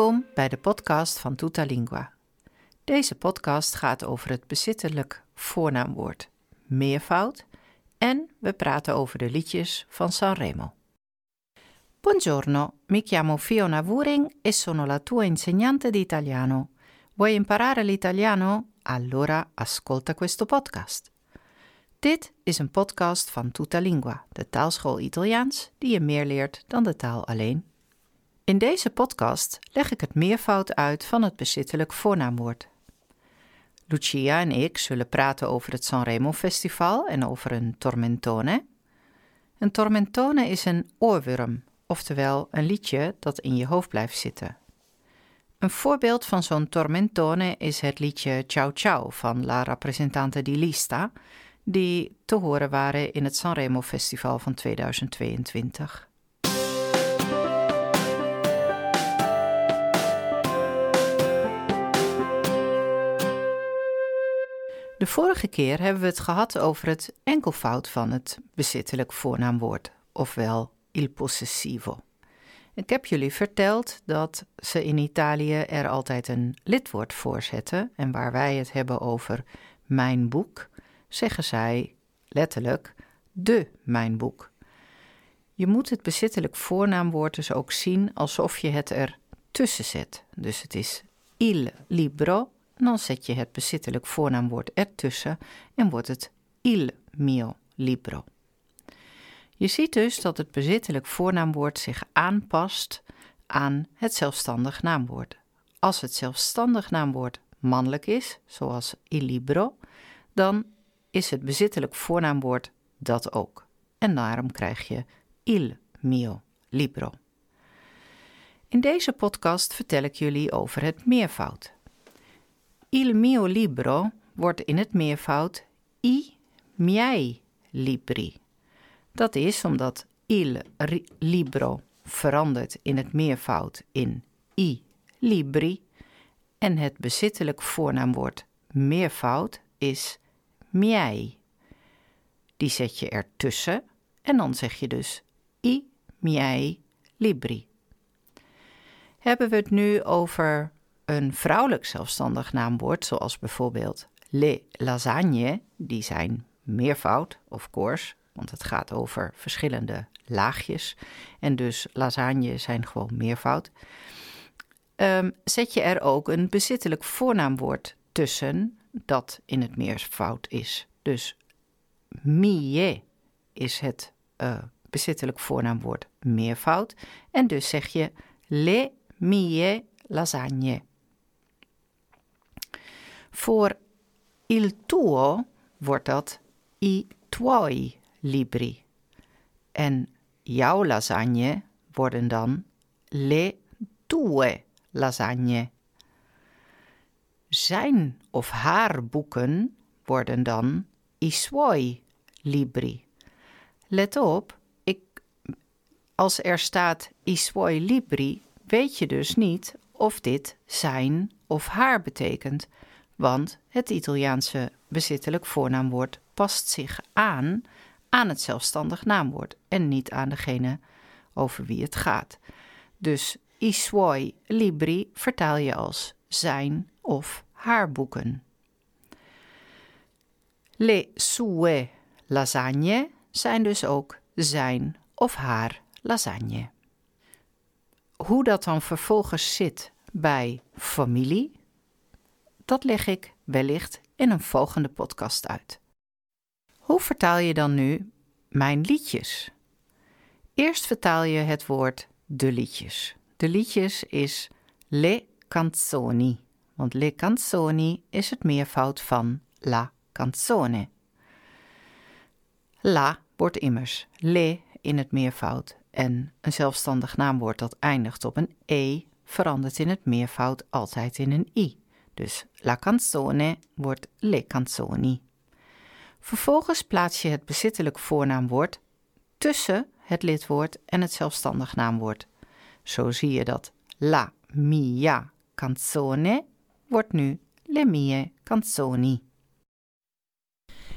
Welkom bij de podcast van Tuta Lingua. Deze podcast gaat over het bezittelijk voornaamwoord meervoud en we praten over de liedjes van Sanremo. Buongiorno, mi chiamo Fiona Wuring e sono la tua insegnante di italiano. Vuoi imparare l'italiano? Allora ascolta questo podcast. Dit is een podcast van Tutalingua, de taalschool Italiaans die je meer leert dan de taal alleen. In deze podcast leg ik het meervoud uit van het bezittelijk voornaamwoord. Lucia en ik zullen praten over het Sanremo Festival en over een tormentone. Een tormentone is een oorworm, oftewel een liedje dat in je hoofd blijft zitten. Een voorbeeld van zo'n tormentone is het liedje Ciao Ciao van La Rappresentante di Lista, die te horen waren in het Sanremo Festival van 2022. De vorige keer hebben we het gehad over het enkelvoud van het bezittelijk voornaamwoord, ofwel il possessivo. Ik heb jullie verteld dat ze in Italië er altijd een lidwoord voor zetten en waar wij het hebben over mijn boek, zeggen zij letterlijk de mijn boek. Je moet het bezittelijk voornaamwoord dus ook zien alsof je het er tussen zet. Dus het is il libro, dan zet je het bezittelijk voornaamwoord ertussen en wordt het il mio libro. Je ziet dus dat het bezittelijk voornaamwoord zich aanpast aan het zelfstandig naamwoord. Als het zelfstandig naamwoord mannelijk is, zoals il libro, dan is het bezittelijk voornaamwoord dat ook. En daarom krijg je il mio libro. In deze podcast vertel ik jullie over het meervoud. Il mio libro wordt in het meervoud i miei libri. Dat is omdat il libro verandert in het meervoud in i libri en het bezittelijk voornaamwoord meervoud is miei. Die zet je ertussen en dan zeg je dus i miei libri. Hebben we het nu over een vrouwelijk zelfstandig naamwoord, zoals bijvoorbeeld le lasagne, die zijn meervoud, of course, want het gaat over verschillende laagjes. En dus lasagne zijn gewoon meervoud. Um, zet je er ook een bezittelijk voornaamwoord tussen dat in het meervoud is. Dus mie is het uh, bezittelijk voornaamwoord meervoud. En dus zeg je le mie lasagne. Voor il tuo wordt dat i tuoi libri. En jouw lasagne worden dan le tue lasagne. Zijn of haar boeken worden dan i suoi libri. Let op, ik, als er staat i suoi libri, weet je dus niet of dit zijn of haar betekent, want het Italiaanse bezittelijk voornaamwoord past zich aan aan het zelfstandig naamwoord en niet aan degene over wie het gaat. Dus i suoi libri vertaal je als zijn of haar boeken. Le sue lasagne zijn dus ook zijn of haar lasagne. Hoe dat dan vervolgens zit bij familie, dat leg ik wellicht in een volgende podcast uit. Hoe vertaal je dan nu mijn liedjes? Eerst vertaal je het woord de liedjes. De liedjes is le canzoni, want le canzoni is het meervoud van la canzone. La wordt immers le in het meervoud en een zelfstandig naamwoord dat eindigt op een e verandert in het meervoud altijd in een i. Dus la canzone wordt le canzoni. Vervolgens plaats je het bezittelijk voornaamwoord tussen het lidwoord en het zelfstandig naamwoord. Zo zie je dat la mia canzone wordt nu le mie canzoni.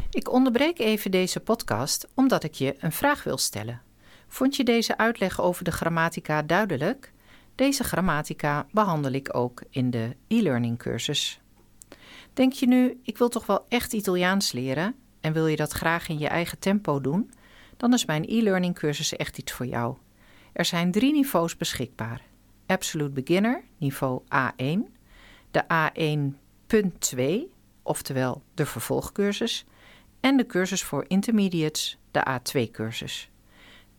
Ik onderbreek even deze podcast omdat ik je een vraag wil stellen. Vond je deze uitleg over de grammatica duidelijk? Deze grammatica behandel ik ook in de e-learning cursus. Denk je nu, ik wil toch wel echt Italiaans leren en wil je dat graag in je eigen tempo doen? Dan is mijn e-learning cursus echt iets voor jou. Er zijn drie niveaus beschikbaar. Absolute Beginner, niveau A1, de A1.2, oftewel de vervolgcursus, en de cursus voor intermediates, de A2-cursus.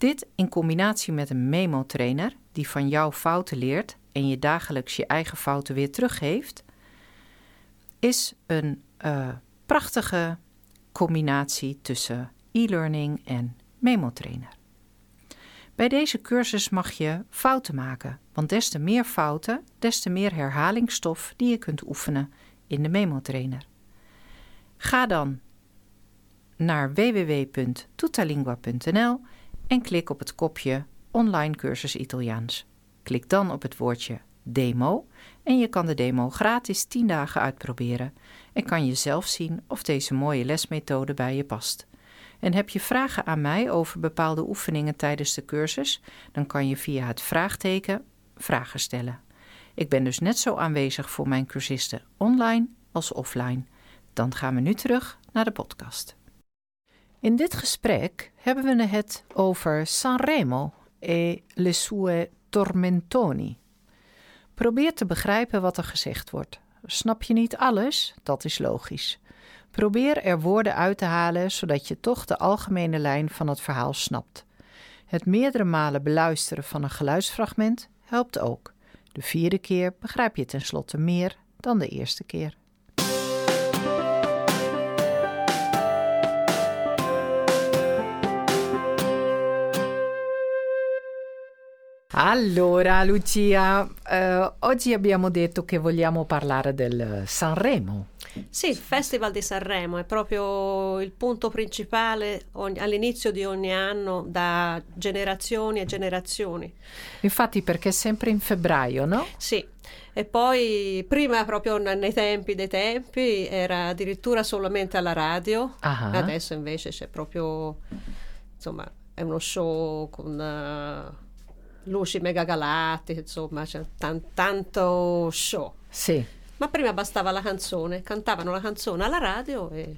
Dit in combinatie met een memo-trainer die van jouw fouten leert en je dagelijks je eigen fouten weer teruggeeft, is een uh, prachtige combinatie tussen e-learning en memo-trainer. Bij deze cursus mag je fouten maken, want des te meer fouten, des te meer herhalingsstof die je kunt oefenen in de memo-trainer. Ga dan naar www.tutalingua.nl en klik op het kopje Online cursus Italiaans. Klik dan op het woordje demo en je kan de demo gratis 10 dagen uitproberen en kan je zelf zien of deze mooie lesmethode bij je past. En heb je vragen aan mij over bepaalde oefeningen tijdens de cursus, dan kan je via het vraagteken vragen stellen. Ik ben dus net zo aanwezig voor mijn cursisten online als offline. Dan gaan we nu terug naar de podcast. In dit gesprek hebben we het over Sanremo e le sue tormentoni. Probeer te begrijpen wat er gezegd wordt. Snap je niet alles? Dat is logisch. Probeer er woorden uit te halen zodat je toch de algemene lijn van het verhaal snapt. Het meerdere malen beluisteren van een geluidsfragment helpt ook. De vierde keer begrijp je tenslotte meer dan de eerste keer. Allora, Lucia, eh, oggi abbiamo detto che vogliamo parlare del Sanremo. Sì, il Festival di Sanremo è proprio il punto principale ogni, all'inizio di ogni anno da generazioni e generazioni. Infatti perché è sempre in febbraio, no? Sì, e poi prima proprio nei tempi dei tempi era addirittura solamente alla radio, ah. adesso invece c'è proprio, insomma, è uno show con... Uh, luci megagalattiche, insomma, c'è tan- tanto show. Sì. Ma prima bastava la canzone, cantavano la canzone alla radio e...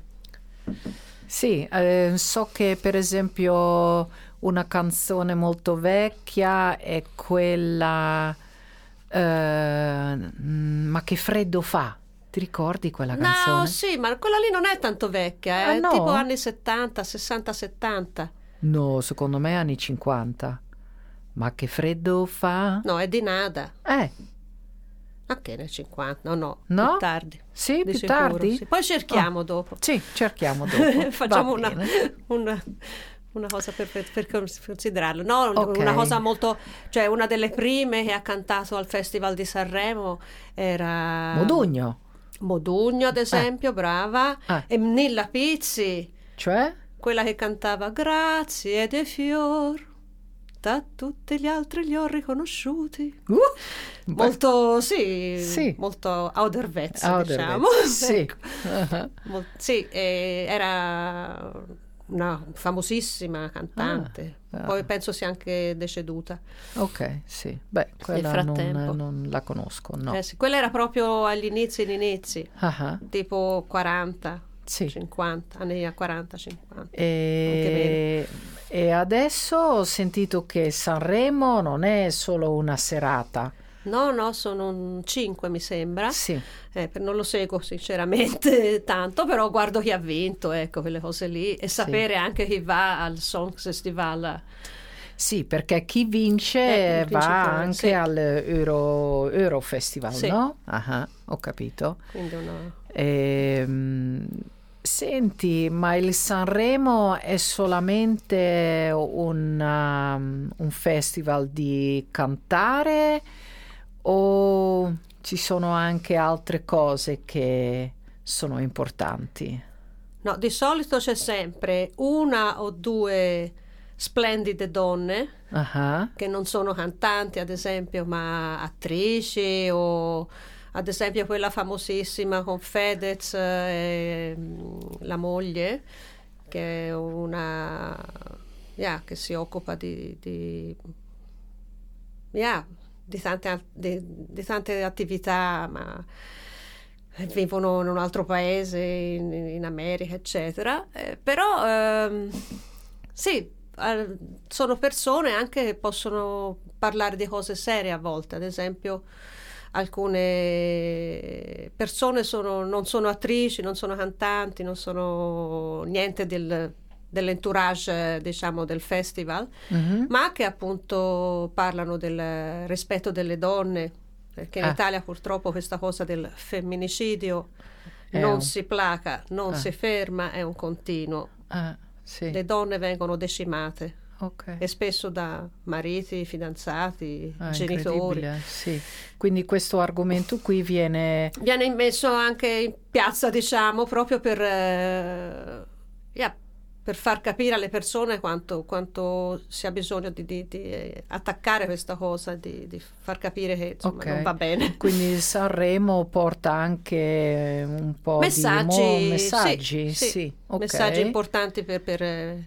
Sì, eh, so che per esempio una canzone molto vecchia è quella eh, Ma che freddo fa. Ti ricordi quella canzone? No, sì, ma quella lì non è tanto vecchia, è ah, no? tipo anni 70, 60, 70. No, secondo me anni 50. Ma che freddo fa? No, è di nada. Eh. Ma che nel 50? No, no, no? più tardi. Sì, più sicuro, tardi? Sì. Poi cerchiamo oh. dopo. Sì, cerchiamo dopo. Facciamo una, una, una, cosa per, per, per considerarlo. No, okay. una cosa molto... Cioè, una delle prime che ha cantato al Festival di Sanremo era... Modugno. Modugno, ad eh. esempio, eh. brava. Eh. E Nilla Pizzi. Cioè? Quella che cantava Grazie de fior da tutti gli altri li ho riconosciuti. Uh, molto, sì, sì, molto Auderwetz, diciamo. Sì, ecco. uh-huh. Mol- sì eh, era una famosissima cantante. Ah, ah. Poi penso sia anche deceduta. Ok, sì. Beh, quella non, non, la conosco, no. Eh sì, quella era proprio agli inizi, inizi, uh-huh. tipo 40, sì. 50, anni 40, 50. E... E adesso ho sentito che Sanremo non è solo una serata. No, no, sono cinque mi sembra. Sì. Eh, non lo seguo sinceramente tanto, però guardo chi ha vinto, ecco, quelle cose lì, e sapere sì. anche chi va al Song Festival. Sì, perché chi vince eh, va anche sì. al Euro, Euro Festival, sì. no? Ah, ho capito. Quindi una... Ehm Senti, ma il Sanremo è solamente un, um, un festival di cantare o ci sono anche altre cose che sono importanti? No, di solito c'è sempre una o due splendide donne uh-huh. che non sono cantanti, ad esempio, ma attrici o ad esempio quella famosissima con Fedez e mm, la moglie, che è una yeah, che si occupa di, di yeah, di, tante, di, tante attività, ma vivono in un altro paese, in, in America, eccetera. Eh, però ehm, sì, eh, sono persone anche che possono parlare di cose serie a volte, ad esempio alcune persone sono, non sono attrici, non sono cantanti, non sono niente del, dell'entourage diciamo del festival, mm-hmm. ma che appunto parlano del rispetto delle donne, perché in ah. Italia purtroppo questa cosa del femminicidio è non un... si placa, non ah. si ferma, è un continuo. Ah, sì. Le donne vengono decimate. Okay. E spesso da mariti, fidanzati, ah, genitori. Sì. Quindi questo argomento qui viene... Viene messo anche in piazza, diciamo, proprio per... Uh, yeah, per far capire alle persone quanto, quanto si ha bisogno di, di, di, attaccare questa cosa, di, di far capire che insomma, okay. non va bene. Quindi Sanremo porta anche un po' messaggi, di mo- messaggi, sì, sì. Okay. messaggi importanti per, per,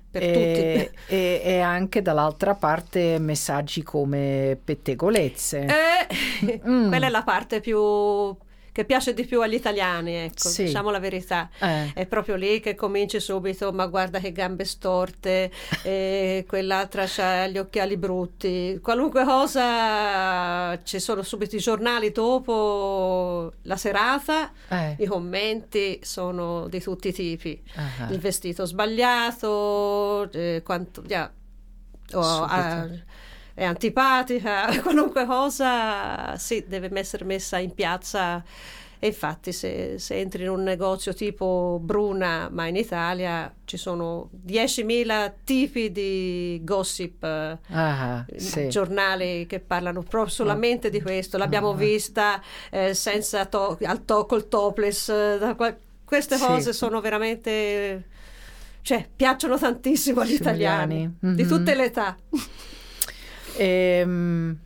per e, tutti. E, e, anche dall'altra parte messaggi come pettegolezze. Eh, mm. Quella è la parte più che piace di più agli italiani, ecco, sì. diciamo la verità. Eh. È proprio lì che cominci subito, ma guarda che gambe storte, e quell'altra ha gli occhiali brutti, qualunque cosa, ci sono subito i giornali dopo la serata, eh. i commenti sono di tutti i tipi. Uh-huh. Il vestito sbagliato, eh, quanto... Yeah, oh, è antipatica, qualunque cosa sì, deve essere messa in piazza. E infatti se, se, entri in un negozio tipo Bruna, ma in Italia ci sono 10.000 tipi di gossip, ah, sì. giornali che parlano proprio solamente di questo. L'abbiamo ah. vista eh, senza to- al to- col topless. Qua- queste sì. cose sono veramente... cioè, piacciono tantissimo agli italiani, mm-hmm. di tutte le età. Ehm,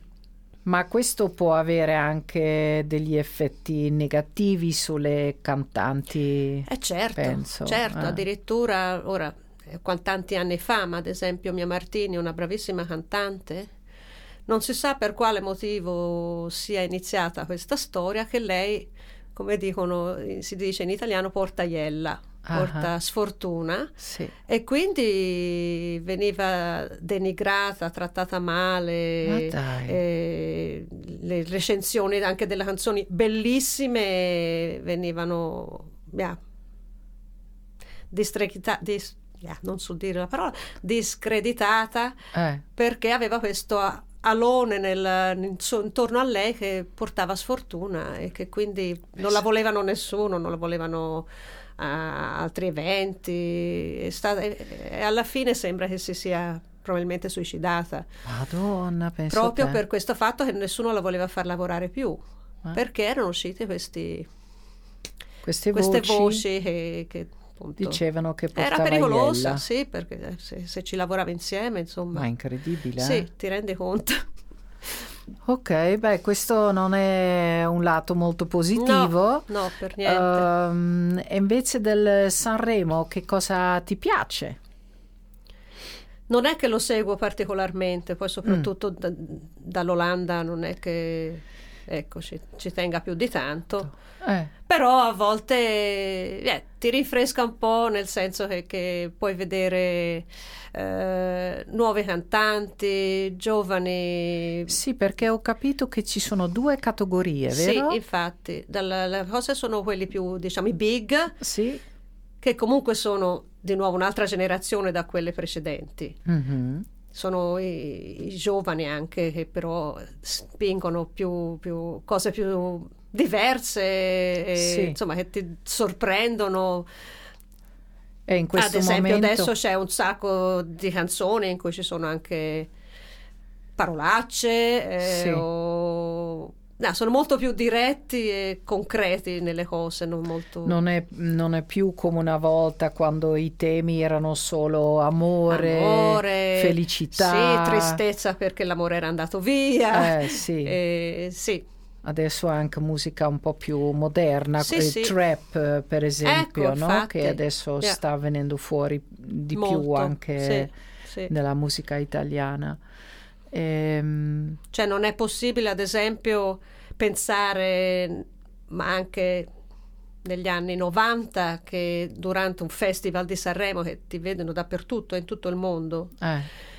ma questo può avere anche degli effetti negativi sulle cantanti? Eh certo, penso. certo, eh. addirittura ora, eh, tanti anni fa, ma ad esempio Mia Martini, una bravissima cantante, non si sa per quale motivo sia iniziata questa storia che lei, come dicono, si dice in italiano, porta iella porta uh-huh. sfortuna sì. e quindi veniva denigrata, trattata male, eh, le recensioni anche delle canzoni bellissime venivano yeah, discredita- dis- yeah, non so dire la parola, discreditata eh. perché aveva questo alone nel, intorno a lei che portava sfortuna e che quindi non la volevano nessuno, non la volevano a altri eventi e, sta, e alla fine sembra che si sia probabilmente suicidata. Madonna, penso Proprio per questo fatto che nessuno la voleva far lavorare più, eh? perché erano uscite questi, queste, queste voci, voci che, che appunto, dicevano che era pericolosa, iella. sì, perché se, se, ci lavorava insieme, insomma. Ma incredibile. Sì, eh? ti rendi conto. Ok, beh, questo non è un lato molto positivo. No, no per niente. Um, e invece del Sanremo, che cosa ti piace? Non è che lo seguo particolarmente, poi soprattutto mm. da, dall'Olanda non è che ecco, ci, ci tenga più di tanto. Eh. Però a volte eh, ti rinfresca un po', nel senso che, che puoi vedere eh, nuovi cantanti, giovani. Sì, perché ho capito che ci sono due categorie, vero? Sì, infatti. Dalla, le cose sono quelli più, diciamo, i big. Sì. Che comunque sono di nuovo un'altra generazione da quelle precedenti. Mm-hmm sono i, i, giovani anche che però spingono più, più cose più diverse, e, sì. insomma, che ti sorprendono. E in questo Ad esempio, momento... adesso c'è un sacco di canzoni in cui ci sono anche parolacce eh, sì. o No, sono molto più diretti e concreti nelle cose, non molto... Non è, non è, più come una volta quando i temi erano solo amore, amore felicità. Sì, tristezza perché l'amore era andato via. Eh, sì. Eh, sì. Adesso anche musica un po' più moderna, sì, sì. trap per esempio, ecco, no? che adesso yeah. sta venendo fuori di molto, più anche nella musica italiana. Ehm... Cioè non è possibile, ad esempio, pensare, ma anche negli anni 90, che durante un festival di Sanremo, che ti vedono dappertutto, in tutto il mondo, eh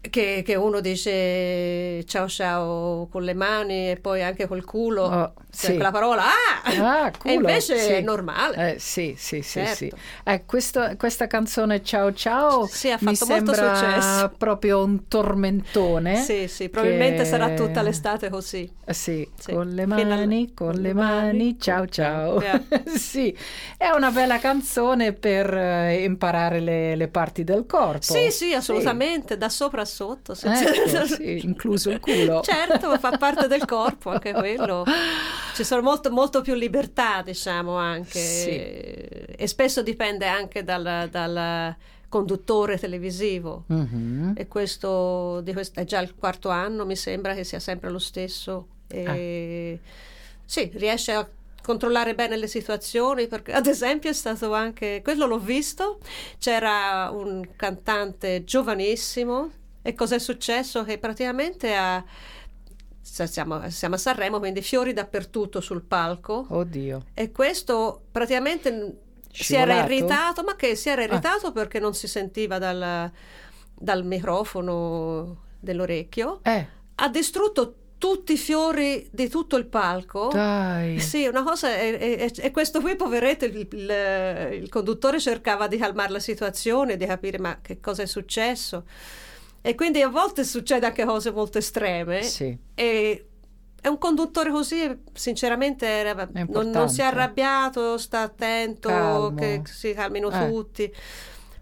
che, che, uno dice ciao ciao con le mani e poi anche col culo, oh, sì. con la parola ah! ah culo, e invece sì. è normale. Eh, sì, sì, sì, certo. sì. Eh, questo, questa canzone ciao ciao sì, ha fatto mi molto successo. proprio un tormentone. Sì, sì, probabilmente che... sarà tutta l'estate così. Eh, sì, sì. con le mani, con le mani, ciao ciao. Yeah. sì, è una bella canzone per uh, imparare le, le, parti del corpo. Sì, sì, assolutamente, da sopra sotto, ecco, sì, incluso il culo. certo, fa parte del corpo anche quello. Ci sono molto, molto più libertà, diciamo, anche. Sì. E spesso dipende anche dal, dal conduttore televisivo. Mm-hmm. E questo, questo, è già il quarto anno, mi sembra che sia sempre lo stesso. E, ah. Sì, riesce a controllare bene le situazioni perché ad esempio è stato anche quello l'ho visto c'era un cantante giovanissimo e cos'è successo? Che praticamente ha, siamo, siamo, a Sanremo, quindi fiori dappertutto sul palco. Oddio. E questo praticamente Scivolato? si era irritato, ma che si era ah. irritato ah. perché non si sentiva dal, dal microfono dell'orecchio. Eh. Ha distrutto tutti i fiori di tutto il palco. Dai. Sì, una cosa. E, questo qui, poveretto, il, il, il, conduttore cercava di calmare la situazione, di capire ma che cosa è successo. E quindi a volte succede anche cose molto estreme. Sì. E è un conduttore così, sinceramente, era, non, non, si è arrabbiato, sta attento, Calmo. che si calmino eh. tutti,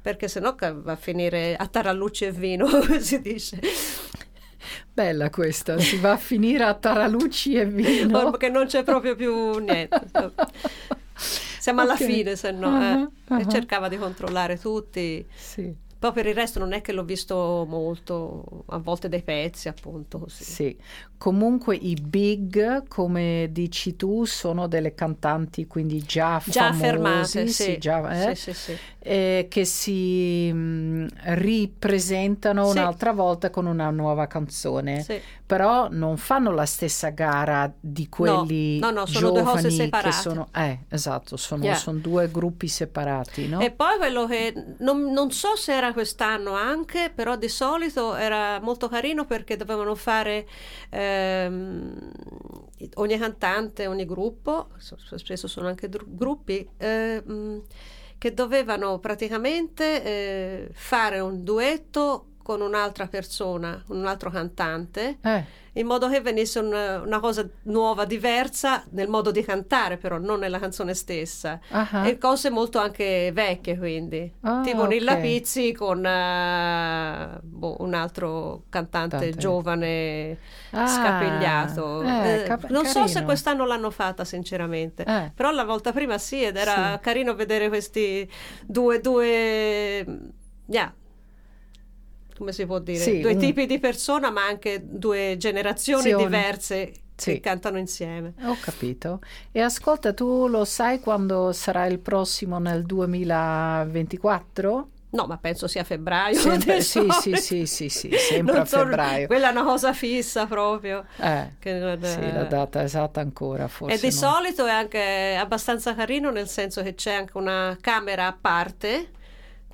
perché sennò va a finire a tarallucci e vino, si dice. Bella questa, si va a finire a taralucci e vino. Perché non c'è proprio più niente. Siamo okay. alla fine, se no. Uh-huh, eh. uh-huh. Cercava di controllare tutti. Sì. Poi per il resto non è che l'ho visto molto, a volte dei pezzi appunto. Così. Sì, comunque i big, come dici tu, sono delle cantanti quindi già, già famose, affermate, sì, sì, già, eh, sì, eh, che si mh, mm, ripresentano un'altra volta con una nuova canzone, però non fanno la stessa gara di quelli no, no, no sono due cose separate. Sono, eh, esatto, sono, yeah. sono, due gruppi separati. No? E poi quello che non, non so se era quest'anno anche, però di solito era molto carino perché dovevano fare ehm, ogni cantante, ogni gruppo, spesso sono anche dru- gruppi, ehm, che dovevano praticamente eh, fare un duetto con un'altra persona, un altro cantante. Eh in modo che venisse un, una cosa nuova, diversa nel modo di cantare, però non nella canzone stessa. Uh-huh. E cose molto anche vecchie, quindi. Oh, tipo okay. Nilla Pizzi con uh, boh, un altro cantante Tante. giovane ah, scapigliato. Eh, cap- non carino. so se quest'anno l'hanno fatta, sinceramente, eh. però la volta prima sì, ed era sì. carino vedere questi due, due yeah, come si può dire, sì, due un... tipi di persona, ma anche due generazioni sì, diverse sì. che cantano insieme. Ho capito. E ascolta, tu lo sai quando sarà il prossimo nel 2024? No, ma penso sia febbraio. Sempre, sì, sì, sì, sì, sì, sempre non a febbraio. quella è una cosa fissa proprio. Eh, non, sì, la data esatta ancora forse. E di non... solito è anche abbastanza carino nel senso che c'è anche una camera a parte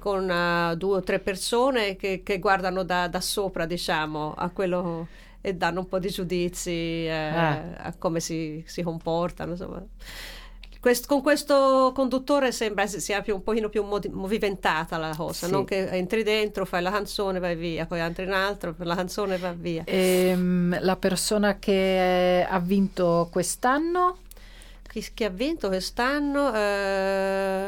con uh, due o tre persone che, che guardano da, da, sopra, diciamo, a quello e danno un po' di giudizi eh, ah. a come si, si comportano. Insomma. Quest, con questo conduttore sembra sia più, un pochino più modi, movimentata la cosa, sì. non che entri dentro, fai la canzone, vai via, poi entri in altro, la canzone va via. E, ehm, la persona che ha vinto quest'anno? Chi, chi ha vinto quest'anno? Eh...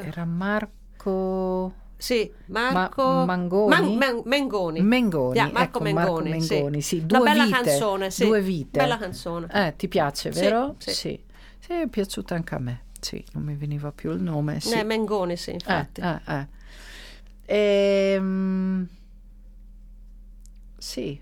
Era Marco... Sì, Marco Ma- Mangoni. Man- Man- Mengoni. Mengoni. Yeah, Marco, ecco, Mengoni, Marco Mengoni. Sì. Sì. Due Una bella vite, canzone, sì. Due vite. Bella canzone. Eh, ti piace, vero? Sì. Sì, sì. è piaciuta anche a me. Sì, non mi veniva più il nome. Sì. Eh, Mengoni, sì, infatti. Eh, eh, eh. Ehm... Sì.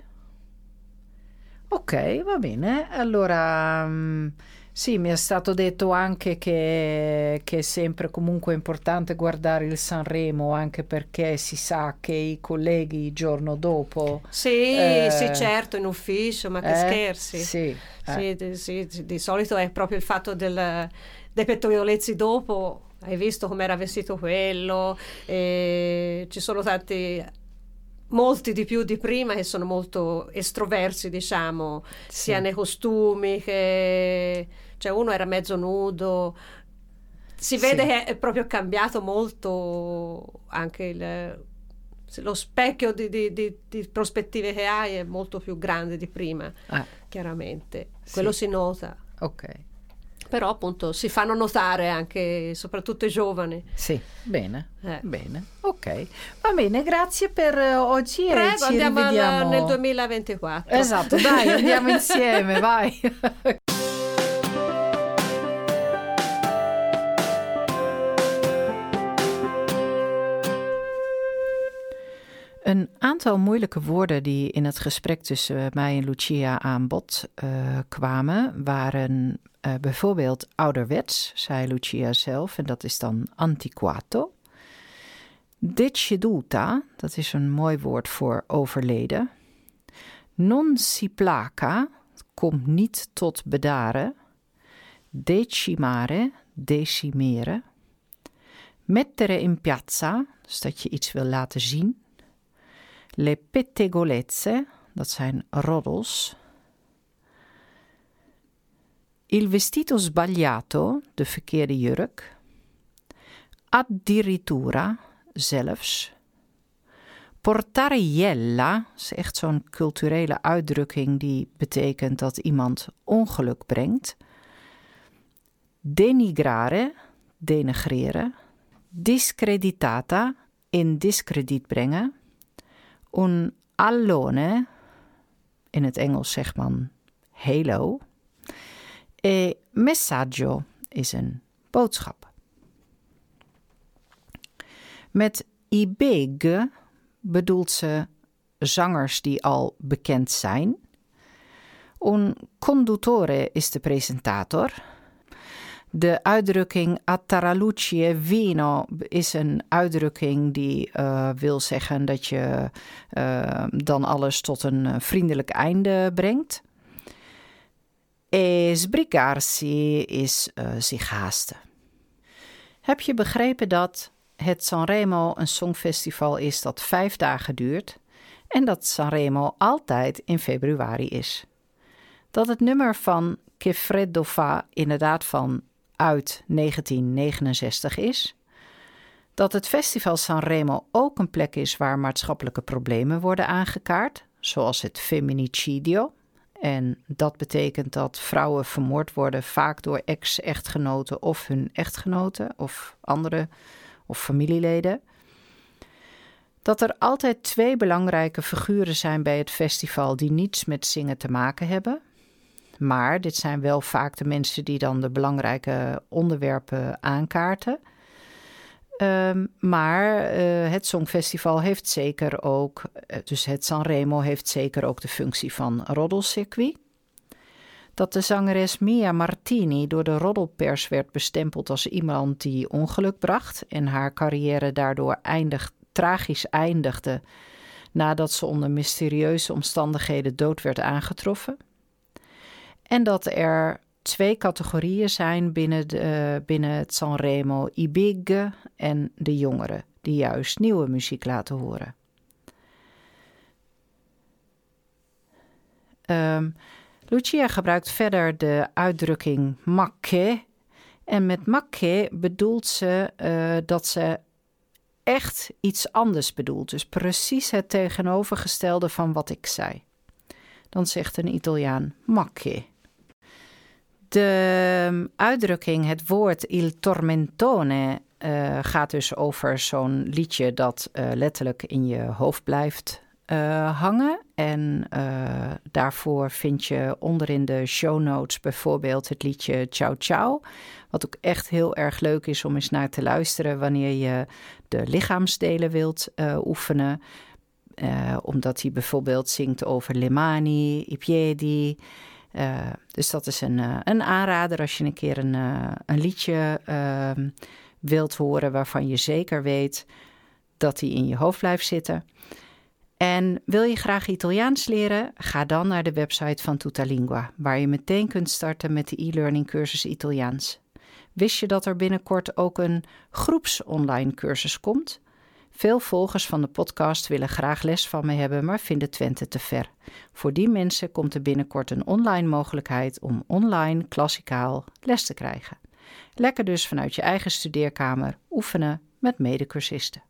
Ok, va bene. Allora... Um, Sì, mi è stato detto anche che, che, è sempre comunque importante guardare il Sanremo, anche perché si sa che i colleghi il giorno dopo... Sì, eh, sì, certo, in ufficio, ma che eh, scherzi. Sì, sì, eh. di, sì, di, solito è proprio il fatto del, dei pettorolezzi dopo, hai visto com'era vestito quello, ci sono tanti molti di più di prima che sono molto estroversi, diciamo, sì. sia nei costumi che cioè uno era mezzo nudo. Si vede sì. che è proprio cambiato molto anche il, lo specchio di, di, di, di, prospettive che hai è molto più grande di prima, ah. chiaramente. Quello sì. si nota. Ok però appunto si fanno notare anche soprattutto i giovani. Sì, bene, eh. bene, ok. Va bene, grazie per oggi Prego, ci andiamo rivediamo... nel 2024. Esatto, dai, andiamo insieme, vai. Een aantal moeilijke woorden die in het gesprek tussen mij en Lucia aan bod uh, kwamen, waren uh, bijvoorbeeld ouderwets, zei Lucia zelf, en dat is dan antiquato. Deceduta, dat is een mooi woord voor overleden. Non si placa, komt niet tot bedaren. Decimare, decimeren. Mettere in piazza, dus dat je iets wil laten zien. Le pettegolezze, dat zijn roddels. Il vestito sbagliato, de verkeerde jurk. Addirittura, zelfs. Portariella is echt zo'n culturele uitdrukking die betekent dat iemand ongeluk brengt. Denigrare, denigreren. Discreditata, in discrediet brengen. Un allone, in het Engels zegt man halo. E messaggio is een boodschap. Met i big bedoelt ze zangers die al bekend zijn. Un conduttore is de presentator. De uitdrukking attaralucci vino is een uitdrukking die uh, wil zeggen dat je uh, dan alles tot een vriendelijk einde brengt. E is zich haasten. Heb je begrepen dat het Sanremo een songfestival is dat vijf dagen duurt en dat Sanremo altijd in februari is? Dat het nummer van Che Freddo Fa inderdaad van uit 1969 is? Dat het festival Sanremo ook een plek is waar maatschappelijke problemen worden aangekaart, zoals het feminicidio, en dat betekent dat vrouwen vermoord worden, vaak door ex-echtgenoten of hun echtgenoten of andere of familieleden. Dat er altijd twee belangrijke figuren zijn bij het festival die niets met zingen te maken hebben. Maar dit zijn wel vaak de mensen die dan de belangrijke onderwerpen aankaarten. Um, maar uh, het Songfestival heeft zeker ook, uh, dus het Sanremo heeft zeker ook de functie van roddelcircuit. Dat de zangeres Mia Martini door de roddelpers werd bestempeld als iemand die ongeluk bracht en haar carrière daardoor tragisch eindigde nadat ze onder mysterieuze omstandigheden dood werd aangetroffen. En dat er twee categorieën zijn binnen, de, binnen het Sanremo: i big en de jongeren, die juist nieuwe muziek laten horen. Um, Lucia gebruikt verder de uitdrukking makke. En met makke bedoelt ze uh, dat ze echt iets anders bedoelt. Dus precies het tegenovergestelde van wat ik zei. Dan zegt een Italiaan makke. De ehm, uitdrukking, het woord il tormentone, uh, gaat dus over zo'n liedje dat uh, letterlijk in je hoofd blijft uh, hangen. En daarvoor vind je onderin de show notes bijvoorbeeld het liedje Ciao Ciao. Wat ook echt heel erg leuk is om eens naar te luisteren wanneer je de lichaamsdelen wilt oefenen. omdat hij bijvoorbeeld zingt over le mani, i piedi. Dus dat is een, een aanrader als je een keer een, een liedje ehm, wilt horen waarvan je zeker weet dat die in je hoofd blijft zitten. En wil je graag Italiaans leren? Ga dan naar de website van Tutalingua, waar je meteen kunt starten met de e-learning cursus Italiaans. Wist je dat er binnenkort ook een groeps-online cursus komt? Veel volgers van de podcast willen graag les van me hebben, maar vinden Twente te ver. Voor die mensen komt er binnenkort een online mogelijkheid om online klassikaal les te krijgen. Lekker dus vanuit je eigen studeerkamer oefenen met medecursisten.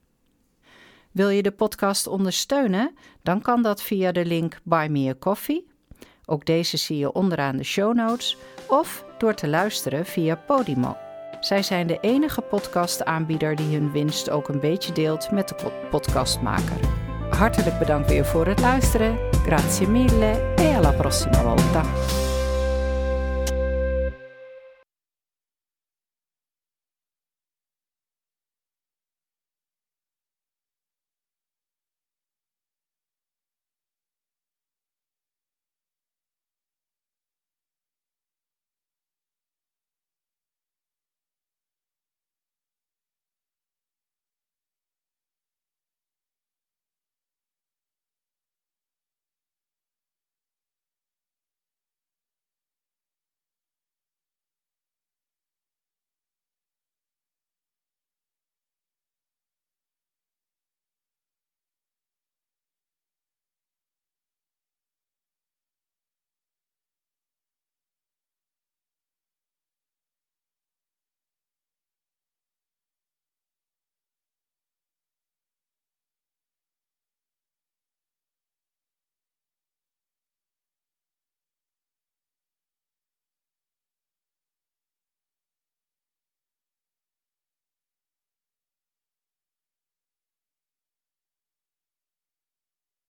Wil je de podcast ondersteunen? Dan kan dat via de link Buy Me a Coffee. Ook deze zie je onderaan de show notes. Of door te luisteren via Podimo. Zij zijn de enige podcastaanbieder die hun winst ook een beetje deelt met de podcastmaker. Hartelijk bedankt weer voor het luisteren. Grazie mille e alla prossima volta.